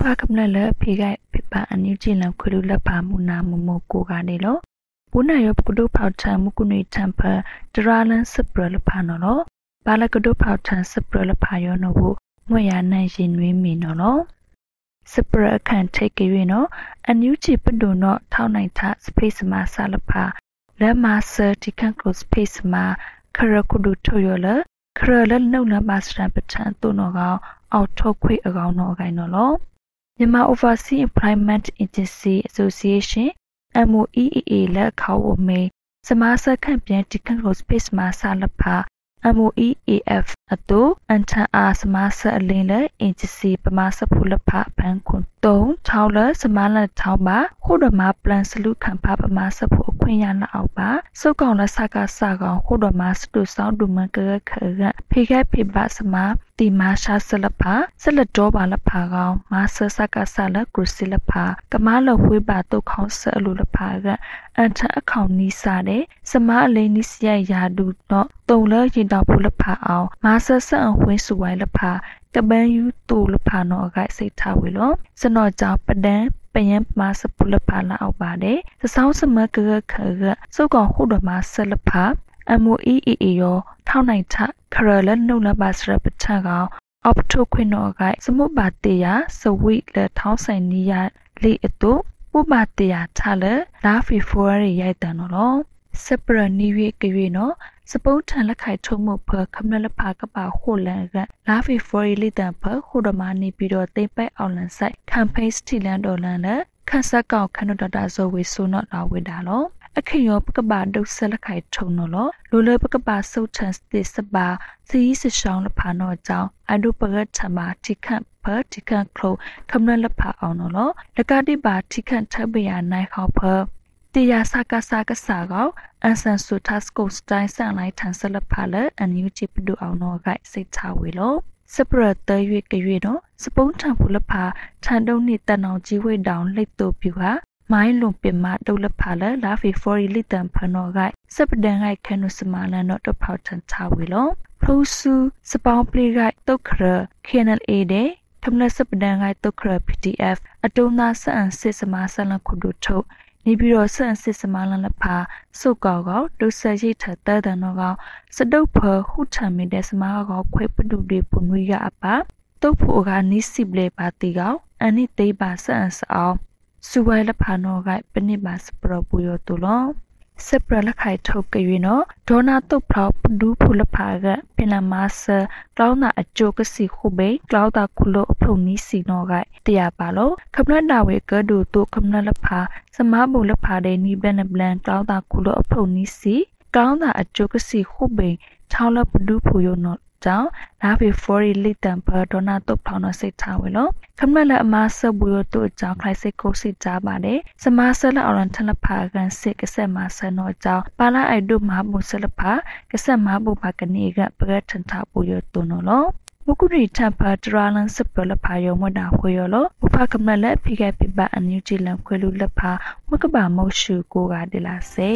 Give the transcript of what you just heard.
ဖကမလလဖေကဖေပါအန်ယူဂျီလံခွလူလက်ပါမူနာမမကိုကနေလောပူနာယောပကဒုဖောက်ထံမကုနေတံဖဒရာလန်စပရလဖာနော်လောဘာလကဒုဖောက်ထံစပရလဖာယောနော်ဘူးမွေရနိုင်ရင်နွေးမီနော်လောစပရအခန့်ထိတ်ကြွေနော်အန်ယူဂျီပဒုနော်ထောင်းနိုင်ထစပိစမဆာလဖာလက်မဆာတီကန်ကလောစပိစမခရကုဒုထိုယောလခရလနှုတ်လမစရပထန်တုနော်ကောင်အောက်ထုတ်ခွေအကောင်နော်အကိုင်နော်လော မြန်မာ Overseas Employment Agency Association MOEEA လက်ခေါဝမေစမားစခန့်ပြန်ဒီကန်ကို space မှာဆလဖာ MOEAF အတူအန်ထန်အားစမားဆအလင်းလက် agency ပမာစဖူလဖဘန်ခွန်3ချောင်းလက်စမားလက်ချောင်းပါခုဒမ plan စလူခံဖပမာစဖူအခွင့်ရနာအောက်ပါစုတ်ကောင်လက်စကစကောင်ခုဒမစတူဆောင်ဒူမန်ကရခရဖေခဲဖေပါစမား တီမာရှာဆလဖာဆလတော်ပါလဖာကောင်မာဆစကဆလကရုစီလဖာကမာလဝေးပါတုတ်ခေါဆအလူလဖာကအန်ထအခေါင်နီးစားတဲ့စမားအလေးနီးစရရာဒူတော့တုံလရင်တော်ဖူလဖာအောင်မာဆဆန်ဝင်းစုဝိုင်လဖာကပန်းယူတူလဖာနော်အကစိတ်ထားဝေလို့စနော်ကြောင့်ပဒန်းပယံမာစပုလဖာလာအောက်ပါတယ်သဆောင်းစမကကခရစုတ်ကောင်ခုတော်မှာဆလဖာ MOEEA ရောထောင်းနိုင်ထခရလနှုတ်လပါစရပထကောင်အော့ထိုခွင်တော်ကစမုပါတေယစဝိလထောင်းဆိုင်နီယာလိအတုပုပတေယထလလာဖီဖိုရရိုက်တန်နော်စပရနီဝေကရွေနော်စပုတ်ထန်လက်ခိုက်ထုံမှုဖခမလဖာကပါခိုလန်ကလာဖီဖိုရီလီတန်ဖခိုဒမာနီပြီးတော့တိပိုက်အောင်လန်ဆိုင်ကမ်ပိန်းစတီလန်ဒေါ်လန်နဲ့ခန့်ဆက်ကောက်ခနဒတာဇိုဝေဆိုနော်လာဝေတာလော အခေယောပကပါဒုဆလခိုင်ထုံနော်လောလိုလပကပါဆုတ်ထန်စတိစပါစီစရှောင်းလဖာနော်ကြောင်းအဒုပရထမတိခန့်ဖတိခန့်ခလိုခမနလဖာအောင်နော်လောလကတိပါတိခန့်ထပရနိုင်ခေါဖတေယာစကစကစာကောအန်ဆန်ဆူတာစကိုစတိုင်းဆန်လိုက်ထန်ဆလဖာလအန်ယူချီပဒူအောင်တော့ကစိတ်ချဝေလို့စပရတရွေကရွေတော့စပုံးထံဖူလဖာထန်တုံးနှစ်တန်အောင်ကြီးဝိတောင်လိတ်တူပြူဟာ မိုင်းလုံပင်မဒုလဖာလလာဖီဖော်ရီလီတန်ဖနောကစပဒန်ဂိုက်ခနုစမာလန်တော့တဖောက်ထန်ချဝေလို့ဖရိုဆူစပောင်းပလီဂိုက်တုတ်ခရ KNLA တဲ့ထမနစပဒန်ဂိုက်တုတ်ခရ PDF အတုံးသားဆန်စစ်စမာဆန်လခုဒုထုတ်နေပြီးတော့ဆန့်စစ်စမလန်လဖာစုတ်ကောက်ကောဒုဆရိထတဲတန်တော့ကောစတုတ်ဖဟုထံမီတဲ့စမာကောခွေပတုတွေပုံဝိကအပတုတ်ဖို့ကနိစိပလေပါတီကောအနိသိပါဆန့်စအောင် စူဝဲလဖာနောကပနိပါစပရပူယောတူလောစပရလခိုင်ထုတ်ကြွေနော်ဒေါနာတုတ်ဖောက်ပဒူးဖူလဖာကပင်လာမဆာကလောင်းနာအကျိုးကစီခုဘေကလောင်းတာခုလိုအဖုန်နီးစီနော်ကတရားပါလို့ခမနနာဝေကဒူတုခမနလဖာစမဘူလဖာတဲ့နီဘလန်ဘလန်ကလောင်းတာခုလိုအဖုန်နီးစီကောင်းတာအကျိုးကစီခုဘေချောင်းလပဒူးဖူယောနော် ကြောင့်လာဖေဖော်ရီလီတန်ဘာဒေါနာတုတ်ဖောင်းတော့စိတ်ထားဝဲလို့ခမလက်အမဆဘူရတို့အကြောင်းခိုင်စိတ်ကိုစိတ်ကြပါတယ်စမဆလအော်ရန်ထလဖာကန်စစ်ကဆက်မဆန်တော့အကြောင်းပါလာအိုက်တို့မဟာဘူဆလဖာကဆက်မဘူပါကနေကပရထန်တာဘူရတုံနော်မကုရီထပ်ပါတရာလန်စပလဖာယောမဒါခွေယောလဥပကမလက်ဖိကပိပအန်ယူဂျီလန်ခွေလူလက်ဖာမကဘာမောရှုကိုကဒလာစေ